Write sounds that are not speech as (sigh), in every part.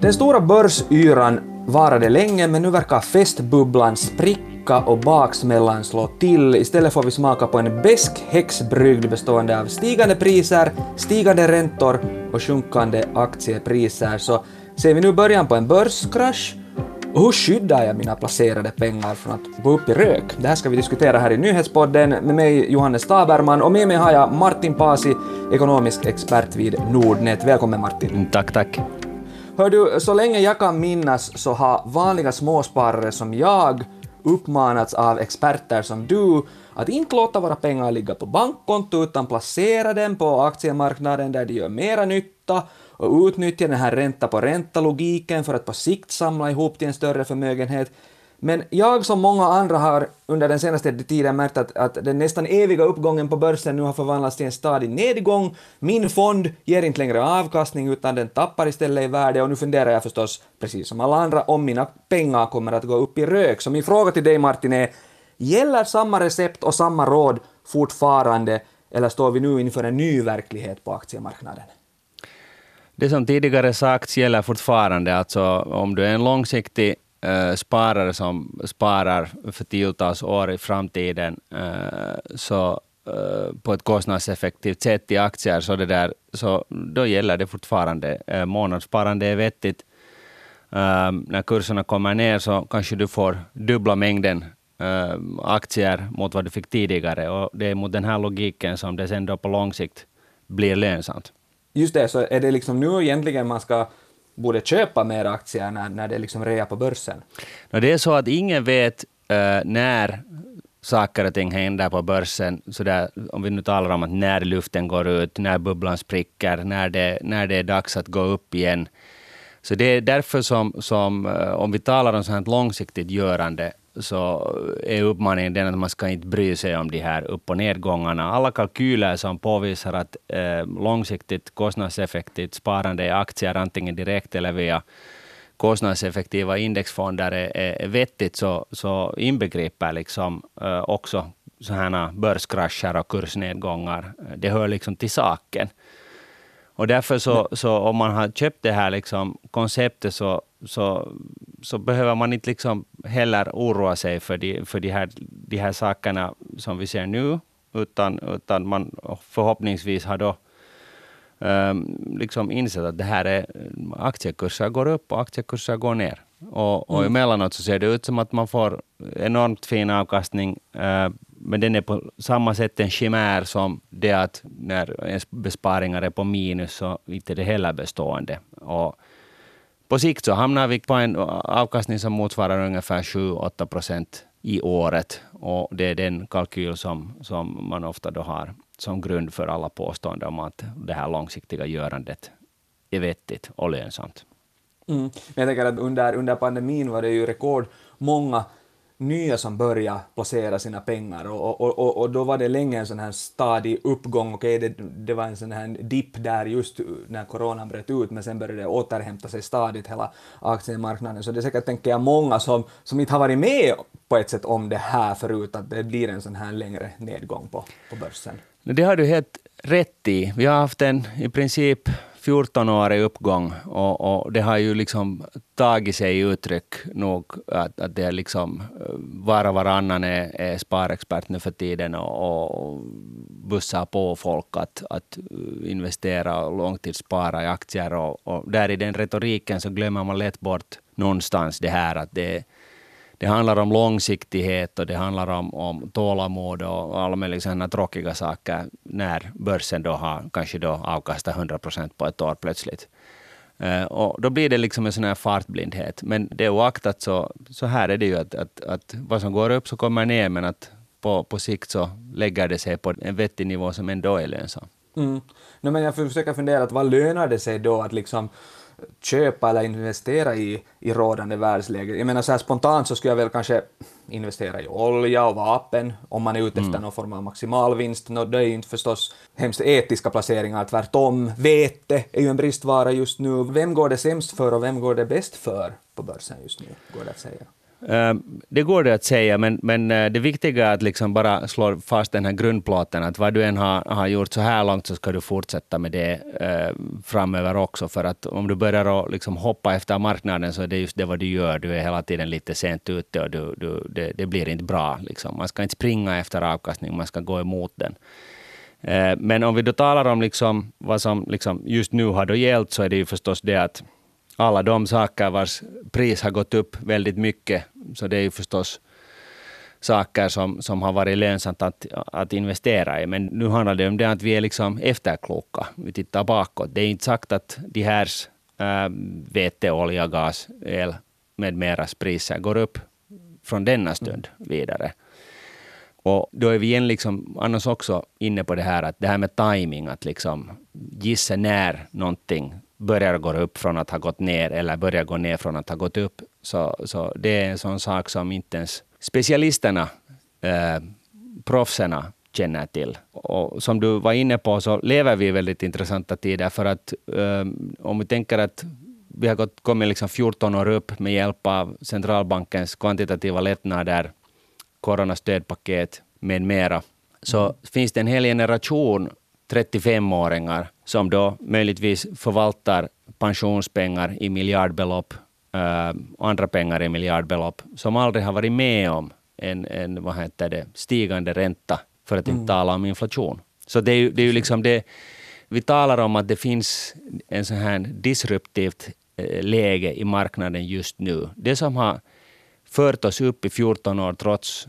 Den stora börsyran varade länge men nu verkar festbubblan spricka och baksmällan slå till. Istället får vi smaka på en besk häxbrygd bestående av stigande priser, stigande räntor och sjunkande aktiepriser. Så ser vi nu början på en börskrasch och hur skyddar jag mina placerade pengar från att gå upp i rök? Det här ska vi diskutera här i Nyhetspodden med mig Johannes Taberman och med mig har jag Martin Pasi, ekonomisk expert vid Nordnet. Välkommen Martin. Tack, tack. Hör du, så länge jag kan minnas så har vanliga småsparare som jag uppmanats av experter som du att inte låta våra pengar ligga på bankkonto utan placera dem på aktiemarknaden där de gör mera nytta och utnyttja den här ränta på ränta-logiken för att på sikt samla ihop till en större förmögenhet. Men jag som många andra har under den senaste tiden märkt att, att den nästan eviga uppgången på börsen nu har förvandlats till en stadig nedgång. Min fond ger inte längre avkastning utan den tappar istället i värde och nu funderar jag förstås, precis som alla andra, om mina pengar kommer att gå upp i rök. Så min fråga till dig Martin är, gäller samma recept och samma råd fortfarande eller står vi nu inför en ny verklighet på aktiemarknaden? Det som tidigare sagts gäller fortfarande. Alltså om du är en långsiktig eh, sparare som sparar för tiotals år i framtiden, eh, så eh, på ett kostnadseffektivt sätt i aktier, så, det där, så då gäller det fortfarande. Eh, månadssparande är vettigt. Eh, när kurserna kommer ner så kanske du får dubbla mängden eh, aktier mot vad du fick tidigare. Och det är mot den här logiken som det sen då på lång sikt blir lönsamt. Just det, så är det liksom nu egentligen man ska borde köpa mer aktier när, när det är liksom rea på börsen? No, det är så att ingen vet uh, när saker och ting händer på börsen, så där, om vi nu talar om att när luften går ut, när bubblan spricker, när det, när det är dags att gå upp igen. Så det är därför som, som uh, om vi talar om sånt långsiktigt görande, så är uppmaningen den att man ska inte bry sig om de här upp och nedgångarna. Alla kalkyler som påvisar att eh, långsiktigt kostnadseffektivt sparande i aktier, antingen direkt eller via kostnadseffektiva indexfonder är, är vettigt, så, så inbegriper liksom eh, också sådana börskrascher och kursnedgångar. Det hör liksom till saken. Och därför så, så om man har köpt det här liksom konceptet så, så, så behöver man inte liksom heller oroa sig för de, för de, här, de här sakerna som vi ser nu, utan, utan man förhoppningsvis har då um, liksom insett att det här är, aktiekurser går upp och aktiekurser går ner. Och, och mm. emellanåt så ser det ut som att man får enormt fin avkastning, uh, men den är på samma sätt en chimär som det att när ens besparingar är på minus så inte är det heller bestående. Och på sikt så hamnar vi på en avkastning som motsvarar ungefär 7-8 procent i året. Och det är den kalkyl som, som man ofta då har som grund för alla påståenden om att det här långsiktiga görandet är vettigt och lönsamt. Mm. Men jag tänker att under, under pandemin var det ju rekordmånga nya som började placera sina pengar och, och, och, och då var det länge en sån här stadig uppgång. Okej, okay, det, det var en sån här dipp där just när coronan bröt ut, men sen började det återhämta sig stadigt hela aktiemarknaden. Så det är säkert, tänker jag, många som, som inte har varit med på ett sätt om det här förut, att det blir en sån här längre nedgång på, på börsen. Det har du helt rätt i. Vi har haft en i princip 14-årig uppgång och, och, det har ju liksom tagit sig uttryck nog att, att det är liksom eh, var och varannan är, är sparexpert nu för tiden och, och bussar på folk att, att eh, investera och långtidsspara i aktier och, och där i den retoriken så glömmer man lätt bort någonstans det här att det det handlar om långsiktighet och det handlar om, om tålamod och alla möjliga sådana tråkiga saker när börsen då har kanske då avkastat 100 procent på ett år plötsligt. Eh, och då blir det liksom en sån här fartblindhet. Men det oaktat så, så här är det ju att, att, att vad som går upp så kommer ner, men att på, på sikt så lägger det sig på en vettig nivå som ändå är lönsam. Mm. No, men jag försöker fundera, att vad lönar det sig då att liksom köpa eller investera i, i rådande världsläge. Jag menar så här spontant så skulle jag väl kanske investera i olja och vapen om man är ute efter mm. någon form av maximalvinst. No, det är ju inte förstås hemskt etiska placeringar, tvärtom. Vete är ju en bristvara just nu. Vem går det sämst för och vem går det bäst för på börsen just nu, går det att säga? Eh, det går det att säga, men, men eh, det viktiga är att liksom bara slå fast den här grundplåten, att vad du än har, har gjort så här långt så ska du fortsätta med det eh, framöver också. För att om du börjar att liksom hoppa efter marknaden så är det just det vad du gör. Du är hela tiden lite sent ute och du, du, det, det blir inte bra. Liksom. Man ska inte springa efter avkastning, man ska gå emot den. Eh, men om vi då talar om liksom vad som liksom just nu har då gällt, så är det ju förstås det att alla de saker vars pris har gått upp väldigt mycket, så det är ju förstås saker som, som har varit lönsamt att, att investera i. Men nu handlar det om det att vi är liksom efterkloka. Vi tittar bakåt. Det är inte sagt att de här äh, vete, olja, gas, el med meras priser går upp från denna stund vidare. Och då är vi igen liksom annars också inne på det här att det här med timing, att liksom gissa när någonting börjar gå upp från att ha gått ner eller börjar gå ner från att ha gått upp. Så, så det är en sån sak som inte ens specialisterna, eh, proffserna, känner till. Och som du var inne på så lever vi i väldigt intressanta tider för att eh, om vi tänker att vi har gått, kommit liksom 14 år upp med hjälp av centralbankens kvantitativa lättnader, coronastödpaket med mera, så mm. finns det en hel generation 35-åringar som då möjligtvis förvaltar pensionspengar i miljardbelopp äh, och andra pengar i miljardbelopp som aldrig har varit med om en, en vad heter det, stigande ränta, för att inte mm. tala om inflation. Så det är ju, det är ju liksom det, vi talar om att det finns en sån här disruptivt äh, läge i marknaden just nu. Det som har fört oss upp i 14 år trots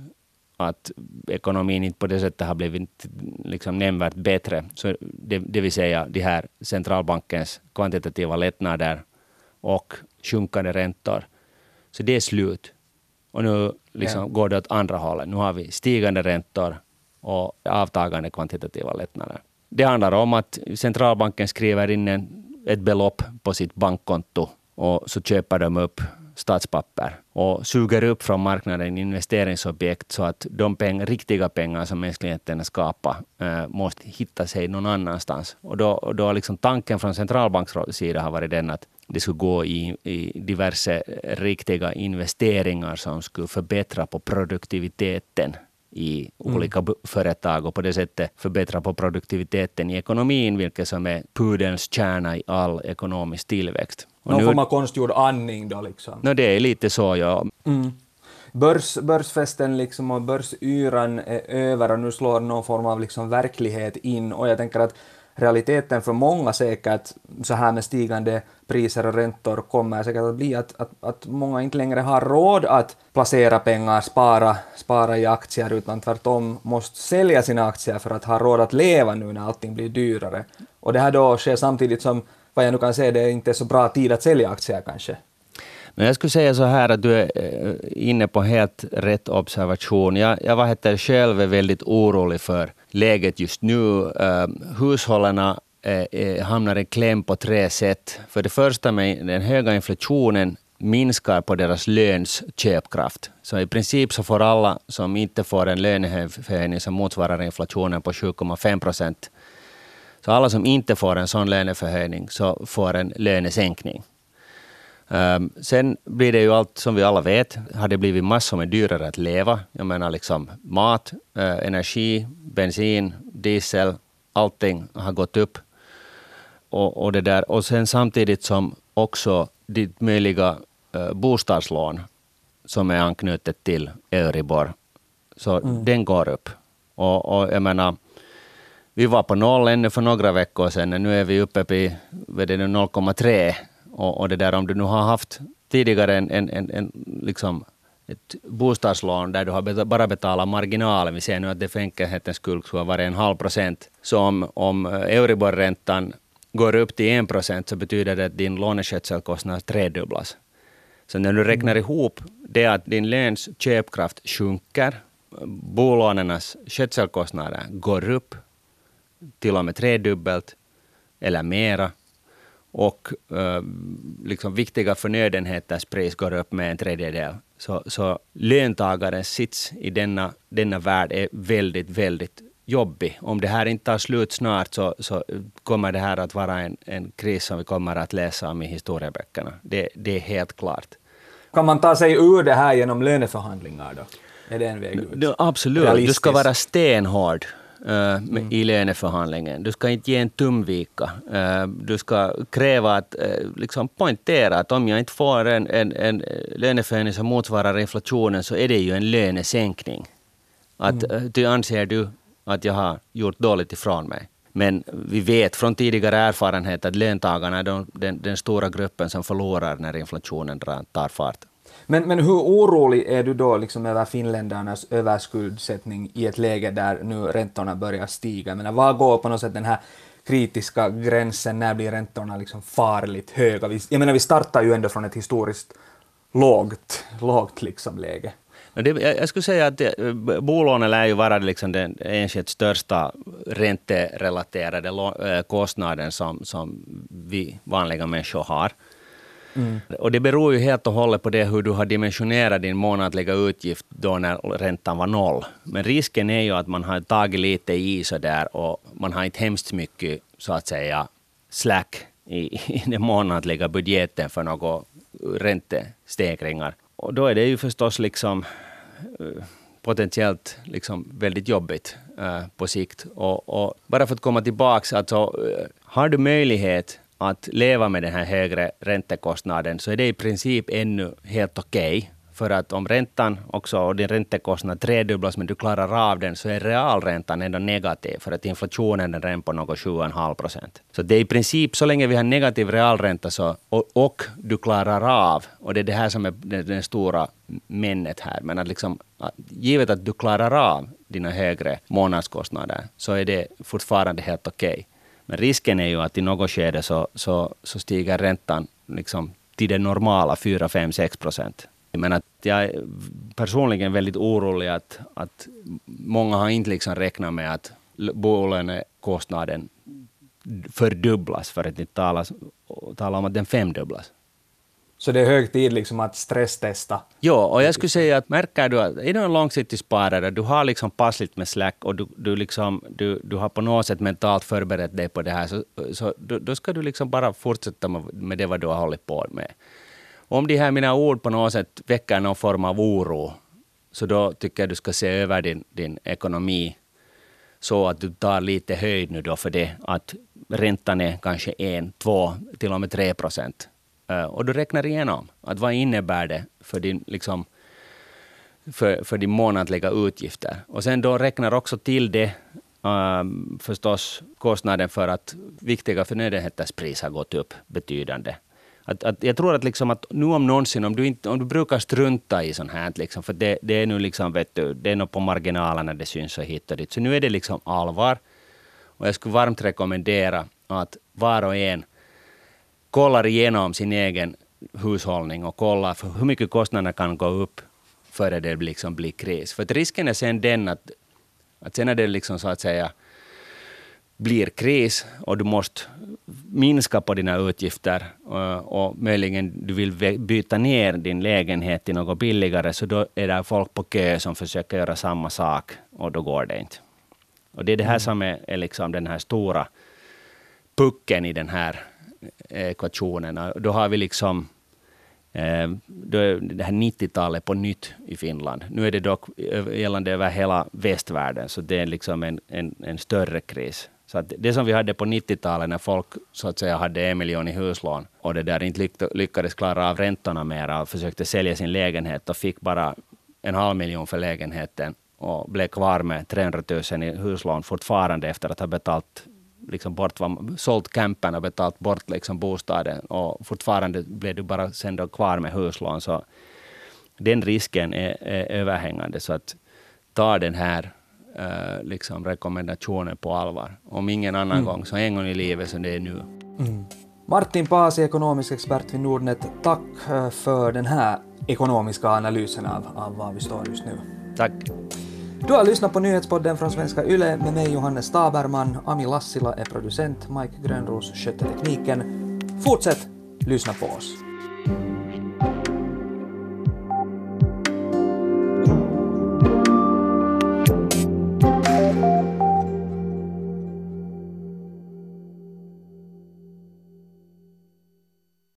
att ekonomin inte på det sättet har blivit liksom nämnvärt bättre. Så det, det vill säga de här centralbankens kvantitativa lättnader och sjunkande räntor. Så det är slut. Och nu liksom ja. går det åt andra hållet. Nu har vi stigande räntor och avtagande kvantitativa lättnader. Det handlar om att centralbanken skriver in en, ett belopp på sitt bankkonto och så köper de upp statspapper och suger upp från marknaden investeringsobjekt så att de peng, riktiga pengar som mänskligheten skapar eh, måste hitta sig någon annanstans. Och då, då liksom tanken från centralbanks sida har varit den att det skulle gå i, i diverse riktiga investeringar som skulle förbättra på produktiviteten i olika mm. företag och på det sättet förbättra på produktiviteten i ekonomin, vilket som är pudelns kärna i all ekonomisk tillväxt. Och Någon nu, form av konstgjord andning då liksom? No, det är lite så, ja. Mm. Börs, börsfesten liksom och börsyran är över och nu slår någon form av liksom verklighet in och jag tänker att realiteten för många säkert så här med stigande priser och räntor kommer säkert att bli att, att, att många inte längre har råd att placera pengar, spara, spara i aktier, utan tvärtom måste sälja sina aktier för att ha råd att leva nu när allting blir dyrare. Och det här då sker samtidigt som, vad jag nu kan säga, det är inte så bra tid att sälja aktier kanske. Men jag skulle säga så här att du är eh, inne på helt rätt observation. Jag, jag var heter själv är väldigt orolig för läget just nu. Ehm, Hushållen eh, eh, hamnar i kläm på tre sätt. För det första med den höga inflationen minskar på deras löns köpkraft. Så i princip så får alla som inte får en löneförhöjning som motsvarar inflationen på 7,5 procent, så alla som inte får en sån löneförhöjning så får en lönesänkning. Um, sen blir det ju allt, som vi alla vet, har det blivit massor med dyrare att leva. Jag menar liksom mat, uh, energi, bensin, diesel, allting har gått upp. Och, och, det där. och sen samtidigt som också ditt möjliga uh, bostadslån som är anknutet till Euribor, så mm. den går upp. Och, och jag menar, vi var på noll ännu för några veckor sedan, nu är vi uppe på 0,3 och, och det där om du nu har haft tidigare en, en, en, en liksom ett bostadslån där du har bara betalat marginalen, vi ser nu att det för enkelhetens skull skulle vara en halv procent. Så om, om Euribor-räntan går upp till en procent så betyder det att din låneskötselkostnad tredubblas. Så när du räknar mm. ihop det att din löns köpkraft sjunker, bolånenas skötselkostnader går upp till och med tredubbelt eller mera, och uh, liksom viktiga förnödenheters pris går upp med en tredjedel. Så, så löntagarens sits i denna, denna värld är väldigt, väldigt jobbig. Om det här inte tar slut snart så, så kommer det här att vara en, en kris som vi kommer att läsa om i historieböckerna. Det, det är helt klart. Kan man ta sig ur det här genom löneförhandlingar då? Är det en väg ut? Absolut, du ska vara stenhård eh, med, i löneförhandlingen. Du ska inte ge en tumvika. Eh, du ska kräva att, eh, liksom poängtera att om jag inte får en, en, en löneförhöjning som motsvarar inflationen så är det ju en lönesänkning. Att, eh, du anser du att jag har gjort dåligt ifrån mig. Men vi vet från tidigare erfarenhet att löntagarna är de, den, den stora gruppen som förlorar när inflationen tar fart. Men, men hur orolig är du då liksom över finländarnas överskuldsättning i ett läge där nu räntorna börjar stiga? Men var går på något sätt den här kritiska gränsen? När blir räntorna liksom farligt höga? Vi, jag menar, vi startar ju ändå från ett historiskt lågt, lågt liksom läge. Det, jag, skulle säga att bolånen lär ju vara liksom den enskilt största ränterelaterade eh, kostnaden som, som vi vanliga människor har. Mm. Och det beror ju helt och hållet på det hur du har dimensionerat din månatliga utgift då när räntan var noll. Men risken är ju att man har tagit lite i så där och man har inte hemskt mycket så att säga slack i, (laughs) i den månatliga budgeten för några räntestegringar. Och då är det ju förstås liksom eh, potentiellt liksom väldigt jobbigt äh, på sikt. Och, och bara för att komma tillbaka, alltså, eh, har du möjlighet att leva med den här högre räntekostnaden så är det i princip ännu helt okej. Okay. För att om räntan också och din räntekostnad tredubblas men du klarar av den så är realräntan ändå negativ för att inflationen är redan på något 7,5 procent. Så det är i princip så länge vi har negativ realränta så, och, och du klarar av, och det är det här som är det, det stora männet här, men att liksom, givet att du klarar av dina högre månadskostnader så är det fortfarande helt okej. Okay. Men risken är ju att i något skede så, så, så stiger räntan liksom till det normala 4, 5, 6 procent. Men att jag är personligen väldigt orolig att, att många har inte liksom räknat med att bolånekostnaden fördubblas, för att inte tala, tala om att den femdubblas. Så det är hög tid liksom att stresstesta? Ja, och jag skulle säga att märker du att är du en långsiktig sparare, du har liksom passligt med slack och du, du, liksom, du, du har på något sätt mentalt förberett dig på det här, så, så då, då ska du liksom bara fortsätta med det vad du har hållit på med. Om de här mina ord på något sätt väcker någon form av oro, så då tycker jag du ska se över din, din ekonomi så att du tar lite höjd nu då för det att räntan är kanske en, två, till och med tre procent. Eh, och du räknar igenom att vad innebär det för din, liksom, för, för din månadliga utgifter. Och sen då räknar också till det um, förstås kostnaden för att viktiga förnödenheters pris har gått upp betydande. Att, att jag tror att, liksom att nu om någonsin, om du, inte, om du brukar strunta i sånt här, liksom, för det, det är nu liksom, vet du, det är nog på marginalen det syns och hit och dit. Så nu är det liksom allvar. Och jag skulle varmt rekommendera att var och en kollar igenom sin egen hushållning och kollar för hur mycket kostnaderna kan gå upp före det liksom blir kris. För risken är sen den att, att sen när det liksom så att säga blir kris och du måste minska på dina utgifter och, och möjligen du vill byta ner din lägenhet till något billigare, så då är det folk på kö som försöker göra samma sak och då går det inte. Och det är det här mm. som är, är liksom den här stora pucken i den här ekvationen. Då har vi liksom eh, då är det här 90-talet på nytt i Finland. Nu är det dock eh, gällande över hela västvärlden, så det är liksom en, en, en större kris. Så att det som vi hade på 90-talet när folk så att säga hade en miljon i huslån och det där inte lyckades klara av räntorna mera och försökte sälja sin lägenhet och fick bara en halv miljon för lägenheten och blev kvar med 300 000 i huslån fortfarande efter att ha betalt liksom bort, sålt campen och betalt bort liksom bostaden och fortfarande blev du bara sen då kvar med huslån. Så den risken är, är överhängande. Så att ta den här uh, liksom rekommendationen på allvar. Om ingen annan mm. gång, så en gång i livet som det är nu. Mm. Martin Pasi, ekonomisk expert vid Nordnet, tack för den här ekonomiska analysen av, av var vi står just nu. Tack. Du har lyssnat på nyhetspodden från Svenska Yle med mig Johannes Staberman. Ami Lassila är producent, Mike Grönros sköter tekniken. Fortsätt lyssna på oss.